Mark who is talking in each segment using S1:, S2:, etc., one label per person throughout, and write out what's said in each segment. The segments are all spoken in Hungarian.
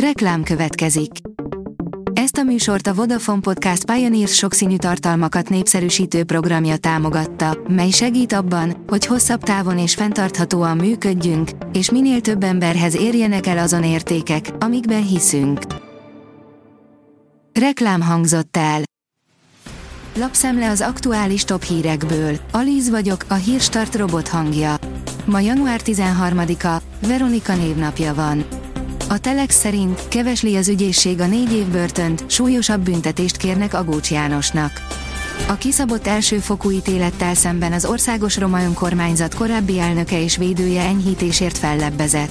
S1: Reklám következik. Ezt a műsort a Vodafone Podcast Pioneers sokszínű tartalmakat népszerűsítő programja támogatta, mely segít abban, hogy hosszabb távon és fenntarthatóan működjünk, és minél több emberhez érjenek el azon értékek, amikben hiszünk. Reklám hangzott el. Lapszemle az aktuális top hírekből. Alíz vagyok, a hírstart robot hangja. Ma január 13-a, Veronika névnapja van. A Telex szerint kevesli az ügyészség a négy év börtönt, súlyosabb büntetést kérnek Agócs Jánosnak. A kiszabott elsőfokú ítélettel szemben az Országos Roma Önkormányzat korábbi elnöke és védője enyhítésért fellebbezett.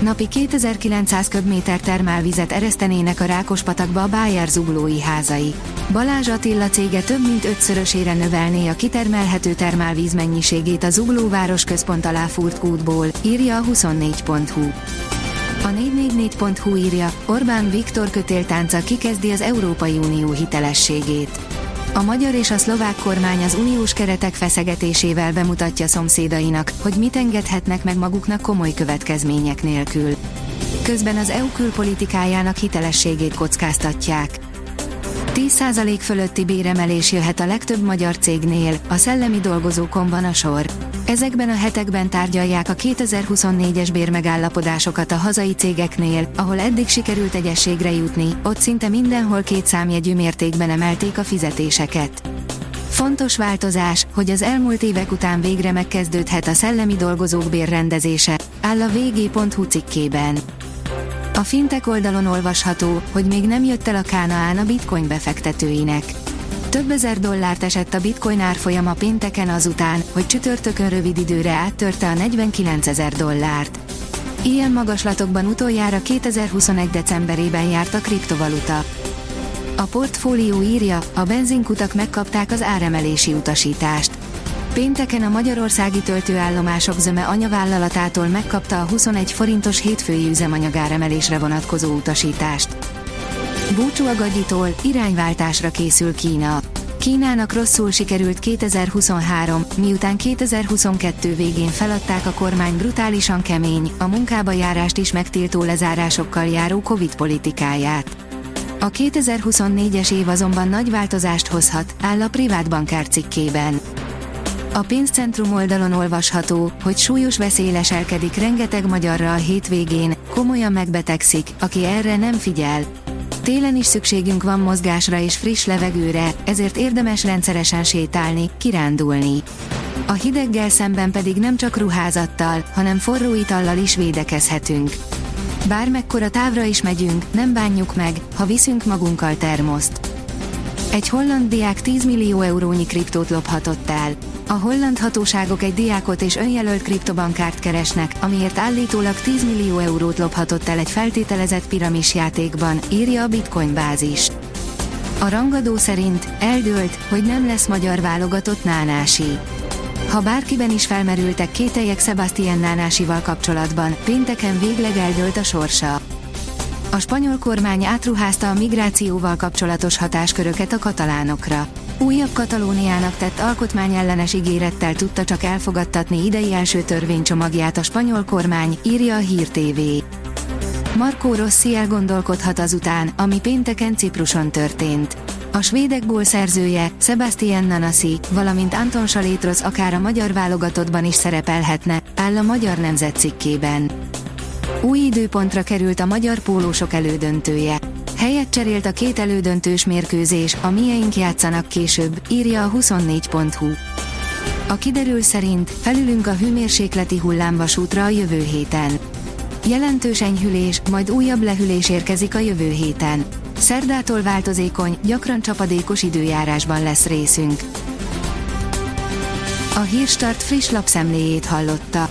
S1: Napi 2900 köbméter termálvizet eresztenének a Rákospatakba a Bájár zuglói házai. Balázs Attila cége több mint ötszörösére növelné a kitermelhető termálvíz mennyiségét a zuglóváros központ alá fúrt kútból, írja a 24.hu. A 444.hu írja, Orbán Viktor kötéltánca kikezdi az Európai Unió hitelességét. A magyar és a szlovák kormány az uniós keretek feszegetésével bemutatja szomszédainak, hogy mit engedhetnek meg maguknak komoly következmények nélkül. Közben az EU külpolitikájának hitelességét kockáztatják. 10% fölötti béremelés jöhet a legtöbb magyar cégnél, a szellemi dolgozókon van a sor. Ezekben a hetekben tárgyalják a 2024-es bérmegállapodásokat a hazai cégeknél, ahol eddig sikerült egyességre jutni, ott szinte mindenhol két számjegyű mértékben emelték a fizetéseket. Fontos változás, hogy az elmúlt évek után végre megkezdődhet a szellemi dolgozók bérrendezése, áll a vg.hu cikkében. A fintek oldalon olvasható, hogy még nem jött el a Kánaán a bitcoin befektetőinek. Több ezer dollárt esett a bitcoin árfolyama pénteken azután, hogy csütörtökön rövid időre áttörte a 49 ezer dollárt. Ilyen magaslatokban utoljára 2021. decemberében járt a kriptovaluta. A portfólió írja, a benzinkutak megkapták az áremelési utasítást. Pénteken a magyarországi töltőállomások zöme anyavállalatától megkapta a 21 forintos hétfői üzemanyagáremelésre vonatkozó utasítást. Búcsú a gagyitól, irányváltásra készül Kína. Kínának rosszul sikerült 2023, miután 2022 végén feladták a kormány brutálisan kemény, a munkába járást is megtiltó lezárásokkal járó Covid politikáját. A 2024-es év azonban nagy változást hozhat, áll a privát bankár cikkében. A pénzcentrum oldalon olvasható, hogy súlyos veszély leselkedik rengeteg magyarra a hétvégén, komolyan megbetegszik, aki erre nem figyel. Télen is szükségünk van mozgásra és friss levegőre, ezért érdemes rendszeresen sétálni, kirándulni. A hideggel szemben pedig nem csak ruházattal, hanem forró itallal is védekezhetünk. Bármekkora távra is megyünk, nem bánjuk meg, ha viszünk magunkkal termoszt. Egy holland diák 10 millió eurónyi kriptót lophatott el. A holland hatóságok egy diákot és önjelölt kriptobankárt keresnek, amiért állítólag 10 millió eurót lophatott el egy feltételezett piramis játékban, írja a Bitcoin bázis. A rangadó szerint eldőlt, hogy nem lesz magyar válogatott Nánási. Ha bárkiben is felmerültek kételjek Sebastian Nánásival kapcsolatban, pénteken végleg eldőlt a sorsa. A spanyol kormány átruházta a migrációval kapcsolatos hatásköröket a katalánokra. Újabb Katalóniának tett alkotmányellenes ígérettel tudta csak elfogadtatni idei első törvénycsomagját a spanyol kormány, írja a Hír TV. Marco Rossi elgondolkodhat azután, ami pénteken Cipruson történt. A svédek szerzője, Sebastian Nanasi, valamint Anton Salétrosz akár a magyar válogatottban is szerepelhetne, áll a Magyar Nemzet cikkében. Új időpontra került a magyar pólósok elődöntője. Helyet cserélt a két elődöntős mérkőzés, a mieink játszanak később, írja a 24.hu. A kiderül szerint felülünk a hőmérsékleti hullámvasútra a jövő héten. Jelentős enyhülés, majd újabb lehűlés érkezik a jövő héten. Szerdától változékony, gyakran csapadékos időjárásban lesz részünk. A Hírstart friss lapszemléjét hallotta.